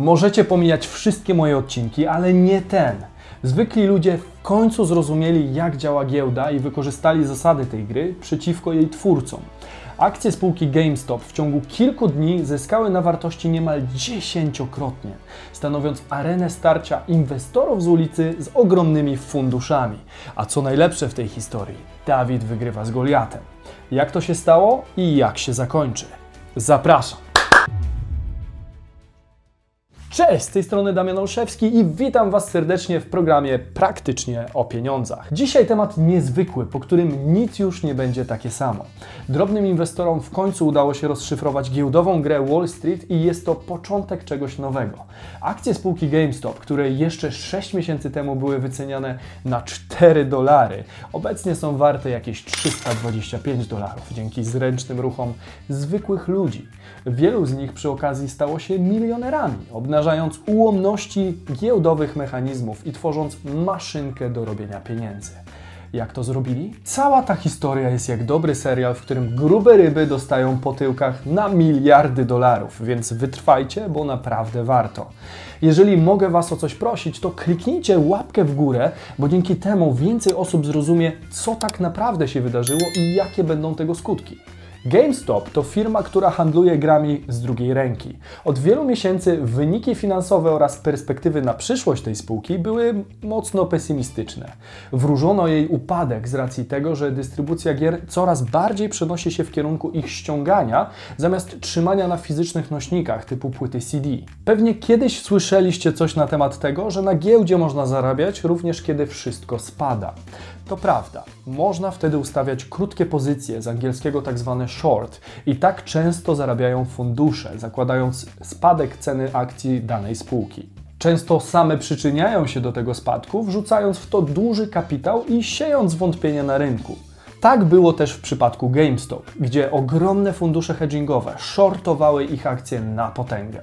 Możecie pomijać wszystkie moje odcinki, ale nie ten. Zwykli ludzie w końcu zrozumieli, jak działa giełda i wykorzystali zasady tej gry przeciwko jej twórcom. Akcje spółki GameStop w ciągu kilku dni zyskały na wartości niemal dziesięciokrotnie, stanowiąc arenę starcia inwestorów z ulicy z ogromnymi funduszami. A co najlepsze w tej historii, Dawid wygrywa z Goliatem. Jak to się stało i jak się zakończy? Zapraszam! Cześć, z tej strony Damian Olszewski i witam Was serdecznie w programie Praktycznie o pieniądzach. Dzisiaj temat niezwykły, po którym nic już nie będzie takie samo. Drobnym inwestorom w końcu udało się rozszyfrować giełdową grę Wall Street i jest to początek czegoś nowego. Akcje spółki GameStop, które jeszcze 6 miesięcy temu były wyceniane na 4 dolary, obecnie są warte jakieś 325 dolarów dzięki zręcznym ruchom zwykłych ludzi. Wielu z nich przy okazji stało się milionerami, ułomności giełdowych mechanizmów i tworząc maszynkę do robienia pieniędzy. Jak to zrobili? Cała ta historia jest jak dobry serial, w którym grube ryby dostają po tyłkach na miliardy dolarów, więc wytrwajcie, bo naprawdę warto. Jeżeli mogę Was o coś prosić, to kliknijcie łapkę w górę, bo dzięki temu więcej osób zrozumie, co tak naprawdę się wydarzyło i jakie będą tego skutki. GameStop to firma, która handluje grami z drugiej ręki. Od wielu miesięcy wyniki finansowe oraz perspektywy na przyszłość tej spółki były mocno pesymistyczne. Wróżono jej upadek z racji tego, że dystrybucja gier coraz bardziej przenosi się w kierunku ich ściągania zamiast trzymania na fizycznych nośnikach typu płyty CD. Pewnie kiedyś słyszeliście coś na temat tego, że na giełdzie można zarabiać również kiedy wszystko spada. To prawda, można wtedy ustawiać krótkie pozycje, z angielskiego tak zwane short, i tak często zarabiają fundusze, zakładając spadek ceny akcji danej spółki. Często same przyczyniają się do tego spadku, wrzucając w to duży kapitał i siejąc wątpienie na rynku. Tak było też w przypadku GameStop, gdzie ogromne fundusze hedgingowe shortowały ich akcje na potęgę.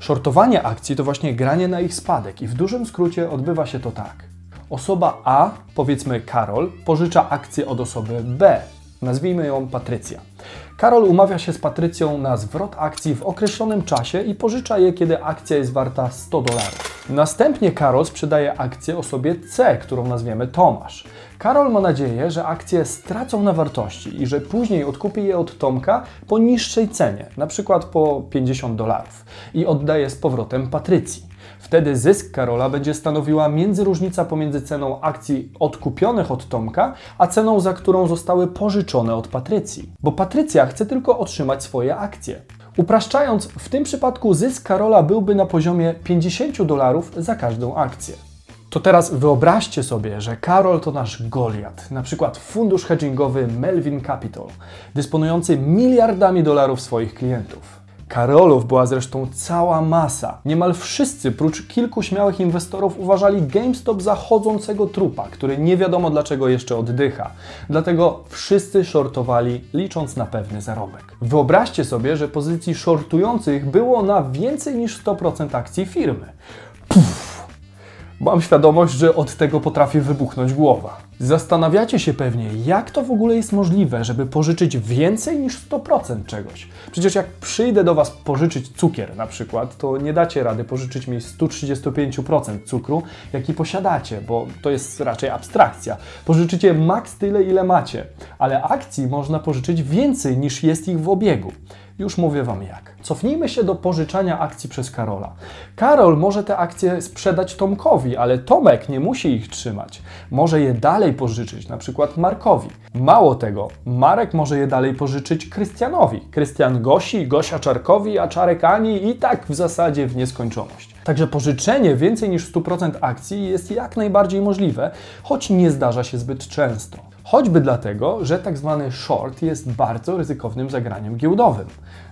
Shortowanie akcji to właśnie granie na ich spadek i w dużym skrócie odbywa się to tak. Osoba A, powiedzmy Karol, pożycza akcje od osoby B, nazwijmy ją Patrycja. Karol umawia się z Patrycją na zwrot akcji w określonym czasie i pożycza je, kiedy akcja jest warta 100 dolarów. Następnie Karol sprzedaje akcję osobie C, którą nazwiemy Tomasz. Karol ma nadzieję, że akcje stracą na wartości i że później odkupi je od Tomka po niższej cenie, na przykład po 50 dolarów i oddaje z powrotem Patrycji. Wtedy zysk Karola będzie stanowiła międzyróżnica pomiędzy ceną akcji odkupionych od Tomka, a ceną, za którą zostały pożyczone od Patrycji. Bo Patrycja chce tylko otrzymać swoje akcje. Upraszczając, w tym przypadku zysk Karola byłby na poziomie 50 dolarów za każdą akcję. To teraz wyobraźcie sobie, że Karol to nasz Goliat, na przykład fundusz hedgingowy Melvin Capital, dysponujący miliardami dolarów swoich klientów. Karolów była zresztą cała masa. Niemal wszyscy, prócz kilku śmiałych inwestorów, uważali GameStop za chodzącego trupa, który nie wiadomo dlaczego jeszcze oddycha. Dlatego wszyscy shortowali, licząc na pewny zarobek. Wyobraźcie sobie, że pozycji shortujących było na więcej niż 100% akcji firmy. Puff. Mam świadomość, że od tego potrafi wybuchnąć głowa. Zastanawiacie się pewnie, jak to w ogóle jest możliwe, żeby pożyczyć więcej niż 100% czegoś. Przecież jak przyjdę do Was pożyczyć cukier na przykład, to nie dacie rady pożyczyć mi 135% cukru, jaki posiadacie, bo to jest raczej abstrakcja. Pożyczycie maks tyle, ile macie, ale akcji można pożyczyć więcej niż jest ich w obiegu. Już mówię Wam jak. Cofnijmy się do pożyczania akcji przez Karola. Karol może te akcje sprzedać Tomkowi, ale Tomek nie musi ich trzymać. Może je dalej pożyczyć, na przykład Markowi. Mało tego, Marek może je dalej pożyczyć Krystianowi. Krystian Gosi, Gosia Czarkowi, a Czarek Ani i tak w zasadzie w nieskończoność. Także pożyczenie więcej niż 100% akcji jest jak najbardziej możliwe, choć nie zdarza się zbyt często. Choćby dlatego, że tak zwany short jest bardzo ryzykownym zagraniem giełdowym.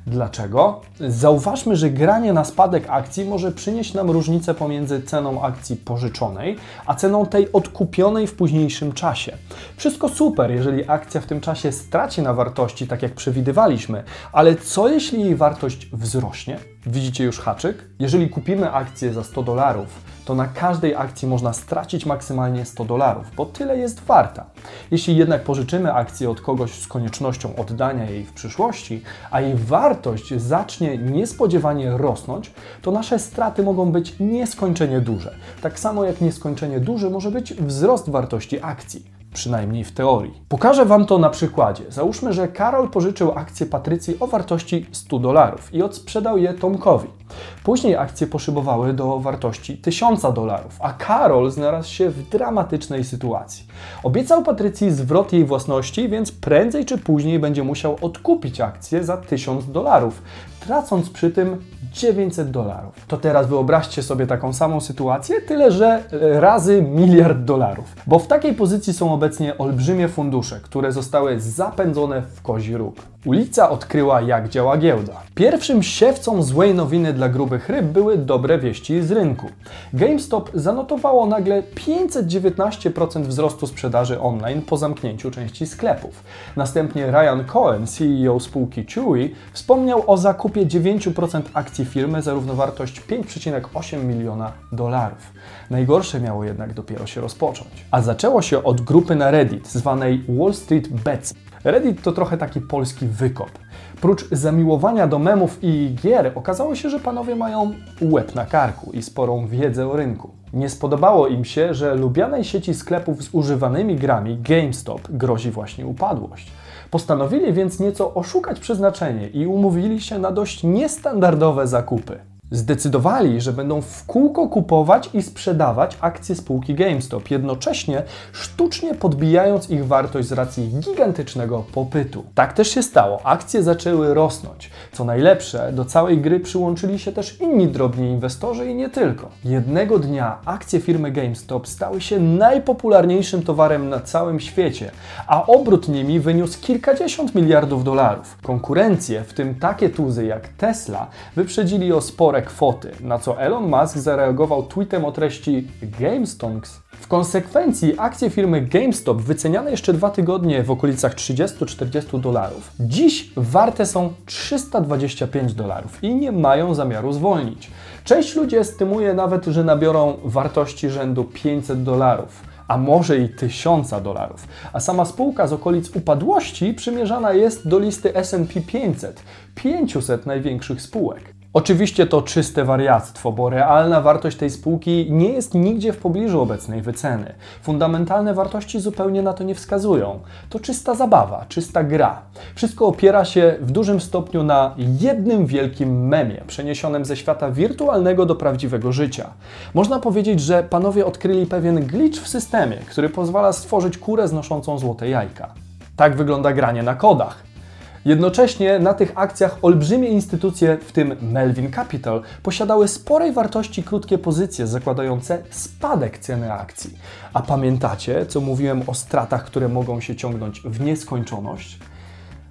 Dlaczego? Zauważmy, że granie na spadek akcji może przynieść nam różnicę pomiędzy ceną akcji pożyczonej, a ceną tej odkupionej w późniejszym czasie. Wszystko super, jeżeli akcja w tym czasie straci na wartości, tak jak przewidywaliśmy, ale co jeśli jej wartość wzrośnie? Widzicie już haczyk? Jeżeli kupimy akcję za 100 dolarów, to na każdej akcji można stracić maksymalnie 100 dolarów, bo tyle jest warta. Jeśli jednak pożyczymy akcję od kogoś z koniecznością oddania jej w przyszłości, a jej wartość wartość zacznie niespodziewanie rosnąć, to nasze straty mogą być nieskończenie duże. Tak samo jak nieskończenie duży może być wzrost wartości akcji przynajmniej w teorii. Pokażę Wam to na przykładzie. Załóżmy, że Karol pożyczył akcje Patrycji o wartości 100 dolarów i odsprzedał je Tomkowi. Później akcje poszybowały do wartości 1000 dolarów, a Karol znalazł się w dramatycznej sytuacji. Obiecał Patrycji zwrot jej własności, więc prędzej czy później będzie musiał odkupić akcje za 1000 dolarów, tracąc przy tym 900 dolarów. To teraz wyobraźcie sobie taką samą sytuację, tyle że e, razy miliard dolarów. Bo w takiej pozycji są obecnie olbrzymie fundusze, które zostały zapędzone w kozi róg. Ulica odkryła, jak działa giełda. Pierwszym siewcą złej nowiny dla grubych ryb były dobre wieści z rynku. GameStop zanotowało nagle 519% wzrostu sprzedaży online po zamknięciu części sklepów. Następnie Ryan Cohen, CEO spółki Chewy, wspomniał o zakupie 9% akcji firmy za równowartość 5,8 miliona dolarów. Najgorsze miało jednak dopiero się rozpocząć. A zaczęło się od grupy na Reddit zwanej Wall Street Bets. Reddit to trochę taki polski wykop. Prócz zamiłowania do memów i gier, okazało się, że panowie mają łeb na karku i sporą wiedzę o rynku. Nie spodobało im się, że lubianej sieci sklepów z używanymi grami GameStop grozi właśnie upadłość. Postanowili więc nieco oszukać przeznaczenie i umówili się na dość niestandardowe zakupy. Zdecydowali, że będą w kółko kupować i sprzedawać akcje spółki GameStop, jednocześnie sztucznie podbijając ich wartość z racji gigantycznego popytu. Tak też się stało. Akcje zaczęły rosnąć. Co najlepsze, do całej gry przyłączyli się też inni drobni inwestorzy i nie tylko. Jednego dnia akcje firmy GameStop stały się najpopularniejszym towarem na całym świecie, a obrót nimi wyniósł kilkadziesiąt miliardów dolarów. Konkurencje, w tym takie tuzy jak Tesla, wyprzedzili o spore spore kwoty, na co Elon Musk zareagował tweetem o treści GameStonks. W konsekwencji akcje firmy GameStop wyceniane jeszcze dwa tygodnie w okolicach 30-40 dolarów, dziś warte są 325 dolarów i nie mają zamiaru zwolnić. Część ludzi estymuje nawet, że nabiorą wartości rzędu 500 dolarów a może i tysiąca dolarów. A sama spółka z okolic upadłości przymierzana jest do listy SP 500, 500 największych spółek. Oczywiście to czyste wariactwo, bo realna wartość tej spółki nie jest nigdzie w pobliżu obecnej wyceny. Fundamentalne wartości zupełnie na to nie wskazują. To czysta zabawa, czysta gra. Wszystko opiera się w dużym stopniu na jednym wielkim memie, przeniesionym ze świata wirtualnego do prawdziwego życia. Można powiedzieć, że panowie odkryli pewien glitch w systemie, który pozwala stworzyć kurę znoszącą złote jajka. Tak wygląda granie na kodach. Jednocześnie na tych akcjach olbrzymie instytucje, w tym Melvin Capital, posiadały sporej wartości krótkie pozycje zakładające spadek ceny akcji. A pamiętacie, co mówiłem o stratach, które mogą się ciągnąć w nieskończoność?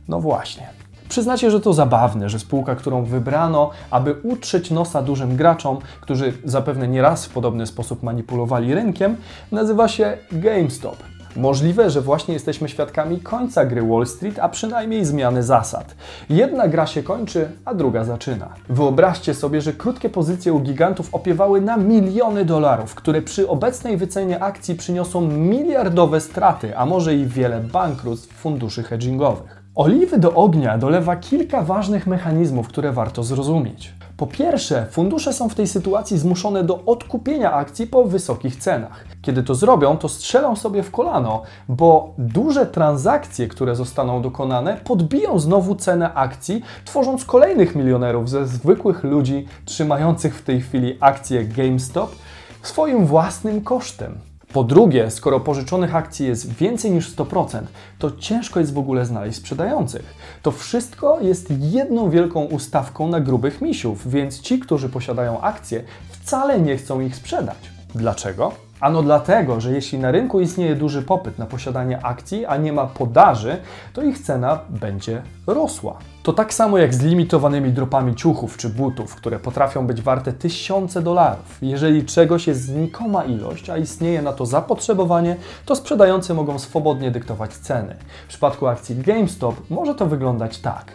No właśnie. Przyznacie, że to zabawne, że spółka, którą wybrano, aby utrzeć nosa dużym graczom, którzy zapewne nieraz w podobny sposób manipulowali rynkiem, nazywa się GameStop. Możliwe, że właśnie jesteśmy świadkami końca gry Wall Street, a przynajmniej zmiany zasad. Jedna gra się kończy, a druga zaczyna. Wyobraźcie sobie, że krótkie pozycje u gigantów opiewały na miliony dolarów, które przy obecnej wycenie akcji przyniosą miliardowe straty, a może i wiele bankructw funduszy hedgingowych. Oliwy do ognia dolewa kilka ważnych mechanizmów, które warto zrozumieć. Po pierwsze, fundusze są w tej sytuacji zmuszone do odkupienia akcji po wysokich cenach. Kiedy to zrobią, to strzelą sobie w kolano, bo duże transakcje, które zostaną dokonane, podbiją znowu cenę akcji, tworząc kolejnych milionerów ze zwykłych ludzi trzymających w tej chwili akcje GameStop swoim własnym kosztem. Po drugie, skoro pożyczonych akcji jest więcej niż 100%, to ciężko jest w ogóle znaleźć sprzedających. To wszystko jest jedną wielką ustawką na grubych misiów, więc ci, którzy posiadają akcje, wcale nie chcą ich sprzedać. Dlaczego? Ano dlatego, że jeśli na rynku istnieje duży popyt na posiadanie akcji, a nie ma podaży, to ich cena będzie rosła. To tak samo jak z limitowanymi dropami ciuchów czy butów, które potrafią być warte tysiące dolarów. Jeżeli czegoś jest znikoma ilość, a istnieje na to zapotrzebowanie, to sprzedający mogą swobodnie dyktować ceny. W przypadku akcji GameStop może to wyglądać tak.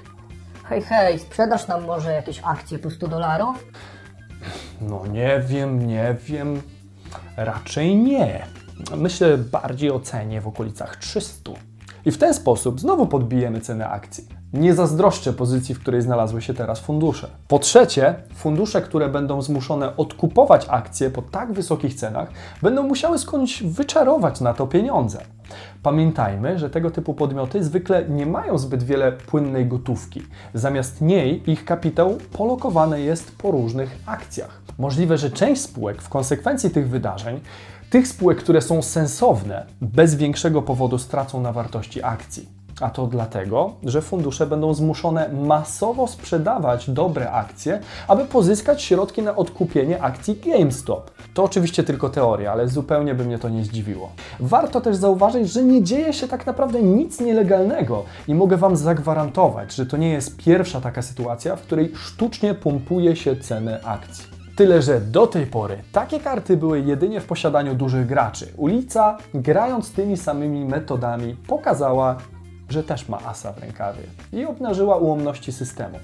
Hej, hej, sprzedasz nam może jakieś akcje po 100 dolarów? No nie wiem, nie wiem. Raczej nie. Myślę bardziej o cenie w okolicach 300. I w ten sposób znowu podbijemy cenę akcji. Nie zazdroszczę pozycji, w której znalazły się teraz fundusze. Po trzecie, fundusze, które będą zmuszone odkupować akcje po tak wysokich cenach, będą musiały skądś wyczarować na to pieniądze. Pamiętajmy, że tego typu podmioty zwykle nie mają zbyt wiele płynnej gotówki. Zamiast niej ich kapitał polokowany jest po różnych akcjach. Możliwe, że część spółek w konsekwencji tych wydarzeń, tych spółek, które są sensowne, bez większego powodu stracą na wartości akcji. A to dlatego, że fundusze będą zmuszone masowo sprzedawać dobre akcje, aby pozyskać środki na odkupienie akcji GameStop. To oczywiście tylko teoria, ale zupełnie by mnie to nie zdziwiło. Warto też zauważyć, że nie dzieje się tak naprawdę nic nielegalnego i mogę Wam zagwarantować, że to nie jest pierwsza taka sytuacja, w której sztucznie pompuje się ceny akcji. Tyle, że do tej pory takie karty były jedynie w posiadaniu dużych graczy. Ulica, grając tymi samymi metodami, pokazała, że też ma asa w rękawie i obnażyła ułomności systemu.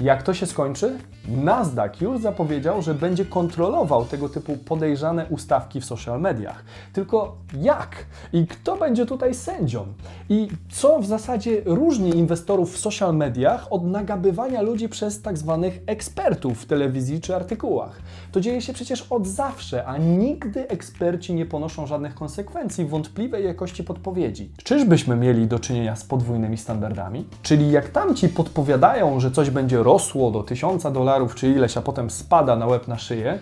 Jak to się skończy? Nasdaq już zapowiedział, że będzie kontrolował tego typu podejrzane ustawki w social mediach. Tylko jak? I kto będzie tutaj sędzią? I co w zasadzie różni inwestorów w social mediach od nagabywania ludzi przez tak zwanych ekspertów w telewizji czy artykułach? To dzieje się przecież od zawsze, a nigdy eksperci nie ponoszą żadnych konsekwencji wątpliwej jakości podpowiedzi. Czyżbyśmy mieli do czynienia z podwójnymi standardami? Czyli jak tamci podpowiadają, że coś będzie rosło do 1000 dolarów czy ileś, a potem spada na łeb na szyję,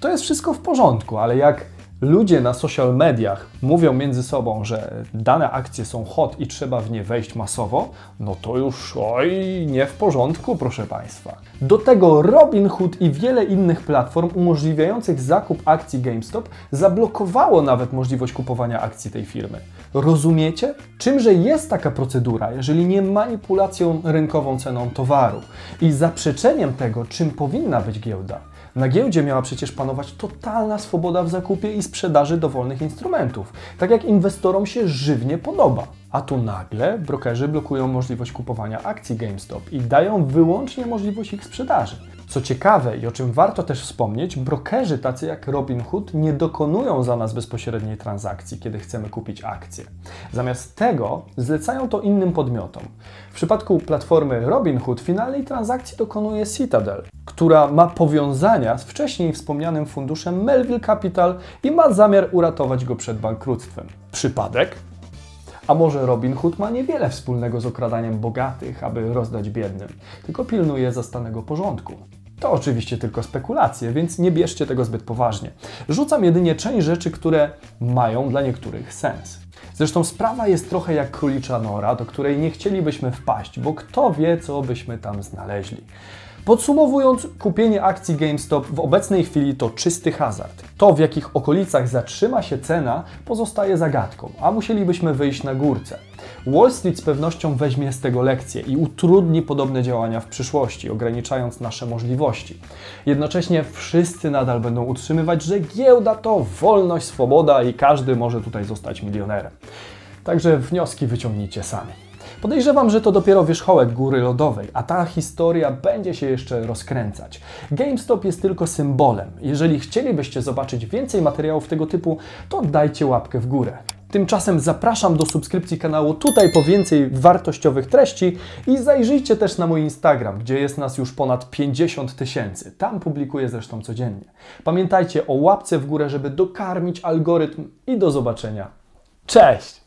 to jest wszystko w porządku, ale jak ludzie na social mediach mówią między sobą, że dane akcje są hot i trzeba w nie wejść masowo, no to już oj, nie w porządku, proszę Państwa. Do tego Robinhood i wiele innych platform umożliwiających zakup akcji GameStop zablokowało nawet możliwość kupowania akcji tej firmy. Rozumiecie? Czymże jest taka procedura, jeżeli nie manipulacją rynkową ceną towaru i zaprzeczeniem tego, czym powinna być giełda? Na giełdzie miała przecież panować totalna swoboda w zakupie i sprzedaży dowolnych instrumentów, tak jak inwestorom się żywnie podoba. A tu nagle brokerzy blokują możliwość kupowania akcji GameStop i dają wyłącznie możliwość ich sprzedaży. Co ciekawe i o czym warto też wspomnieć, brokerzy tacy jak Robinhood nie dokonują za nas bezpośredniej transakcji, kiedy chcemy kupić akcję. Zamiast tego zlecają to innym podmiotom. W przypadku platformy Robinhood finalnej transakcji dokonuje Citadel, która ma powiązania z wcześniej wspomnianym funduszem Melville Capital i ma zamiar uratować go przed bankructwem. Przypadek? A może Robin Hood ma niewiele wspólnego z okradaniem bogatych, aby rozdać biednym, tylko pilnuje zastanego porządku. To oczywiście tylko spekulacje, więc nie bierzcie tego zbyt poważnie. Rzucam jedynie część rzeczy, które mają dla niektórych sens. Zresztą sprawa jest trochę jak królicza nora, do której nie chcielibyśmy wpaść, bo kto wie, co byśmy tam znaleźli. Podsumowując, kupienie akcji GameStop w obecnej chwili to czysty hazard. To, w jakich okolicach zatrzyma się cena, pozostaje zagadką, a musielibyśmy wyjść na górce. Wall Street z pewnością weźmie z tego lekcję i utrudni podobne działania w przyszłości, ograniczając nasze możliwości. Jednocześnie wszyscy nadal będą utrzymywać, że giełda to wolność, swoboda i każdy może tutaj zostać milionerem. Także wnioski wyciągnijcie sami. Podejrzewam, że to dopiero wierzchołek góry lodowej, a ta historia będzie się jeszcze rozkręcać. GameStop jest tylko symbolem. Jeżeli chcielibyście zobaczyć więcej materiałów tego typu, to dajcie łapkę w górę. Tymczasem zapraszam do subskrypcji kanału tutaj po więcej wartościowych treści i zajrzyjcie też na mój Instagram, gdzie jest nas już ponad 50 tysięcy. Tam publikuję zresztą codziennie. Pamiętajcie o łapce w górę, żeby dokarmić algorytm i do zobaczenia. Cześć!